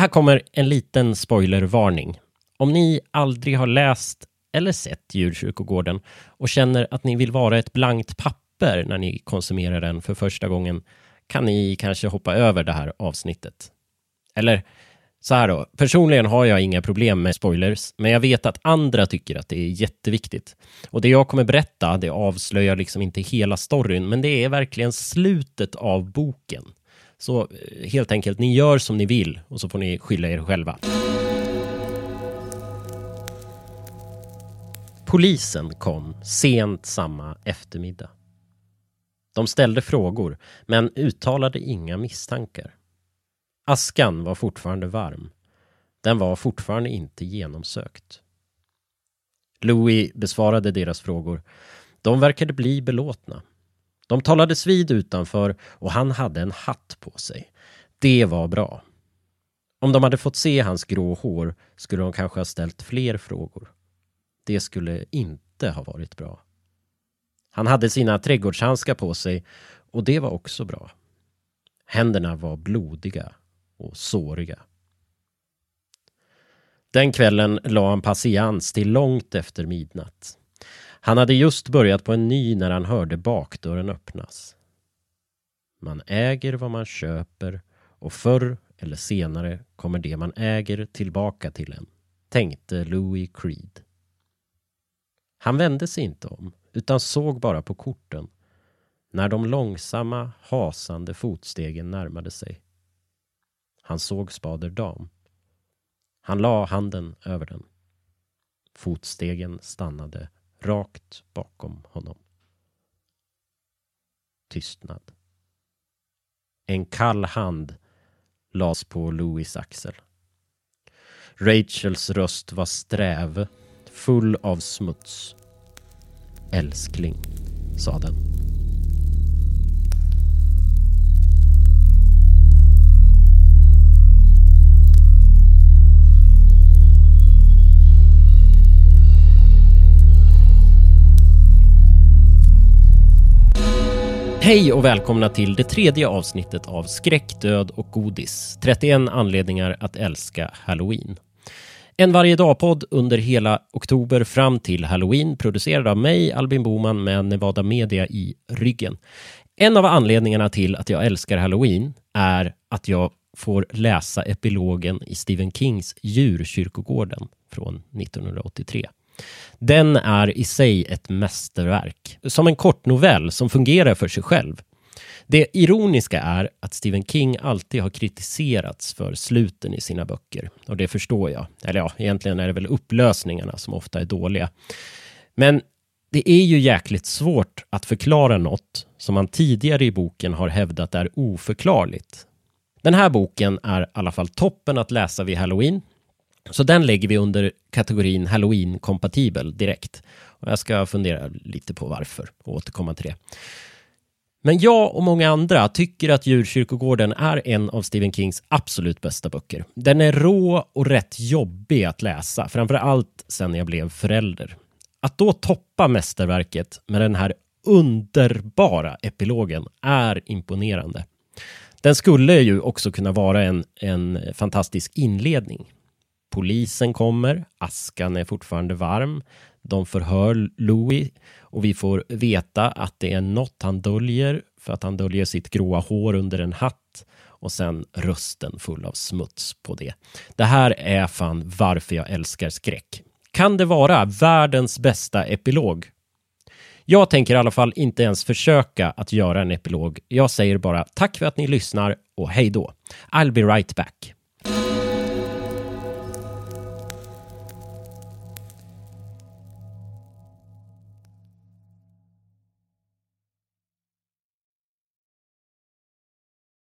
Här kommer en liten spoilervarning. Om ni aldrig har läst eller sett Djurkyrkogården och känner att ni vill vara ett blankt papper när ni konsumerar den för första gången kan ni kanske hoppa över det här avsnittet. Eller så här då, personligen har jag inga problem med spoilers, men jag vet att andra tycker att det är jätteviktigt. Och det jag kommer berätta, det avslöjar liksom inte hela storyn, men det är verkligen slutet av boken. Så eh, helt enkelt, ni gör som ni vill och så får ni skylla er själva. Polisen kom sent samma eftermiddag. De ställde frågor, men uttalade inga misstankar. Askan var fortfarande varm. Den var fortfarande inte genomsökt. Louis besvarade deras frågor. De verkade bli belåtna. De talades vid utanför och han hade en hatt på sig. Det var bra. Om de hade fått se hans grå hår skulle de kanske ha ställt fler frågor. Det skulle inte ha varit bra. Han hade sina trädgårdshandskar på sig och det var också bra. Händerna var blodiga och såriga. Den kvällen la han patiens till långt efter midnatt. Han hade just börjat på en ny när han hörde bakdörren öppnas. Man äger vad man köper och förr eller senare kommer det man äger tillbaka till en, tänkte Louis Creed. Han vände sig inte om, utan såg bara på korten när de långsamma, hasande fotstegen närmade sig. Han såg spader dam. Han la handen över den. Fotstegen stannade rakt bakom honom. Tystnad. En kall hand lades på Louis axel. Rachels röst var sträv, full av smuts. Älskling, sa den. Hej och välkomna till det tredje avsnittet av Skräck, död och godis. 31 anledningar att älska Halloween. En varje dag-podd under hela oktober fram till Halloween producerad av mig, Albin Boman med Nevada Media i ryggen. En av anledningarna till att jag älskar Halloween är att jag får läsa epilogen i Stephen Kings Djurkyrkogården från 1983. Den är i sig ett mästerverk, som en kortnovell som fungerar för sig själv. Det ironiska är att Stephen King alltid har kritiserats för sluten i sina böcker. Och det förstår jag. Eller ja, egentligen är det väl upplösningarna som ofta är dåliga. Men det är ju jäkligt svårt att förklara något som man tidigare i boken har hävdat är oförklarligt. Den här boken är i alla fall toppen att läsa vid halloween så den lägger vi under kategorin halloween-kompatibel direkt. Och jag ska fundera lite på varför och återkomma till det. Men jag och många andra tycker att Djurkyrkogården är en av Stephen Kings absolut bästa böcker. Den är rå och rätt jobbig att läsa, framför allt sen jag blev förälder. Att då toppa mästerverket med den här underbara epilogen är imponerande. Den skulle ju också kunna vara en, en fantastisk inledning Polisen kommer, askan är fortfarande varm. De förhör Louis och vi får veta att det är något han döljer för att han döljer sitt gråa hår under en hatt och sen rösten full av smuts på det. Det här är fan varför jag älskar skräck. Kan det vara världens bästa epilog? Jag tänker i alla fall inte ens försöka att göra en epilog. Jag säger bara tack för att ni lyssnar och hej då. I'll be right back.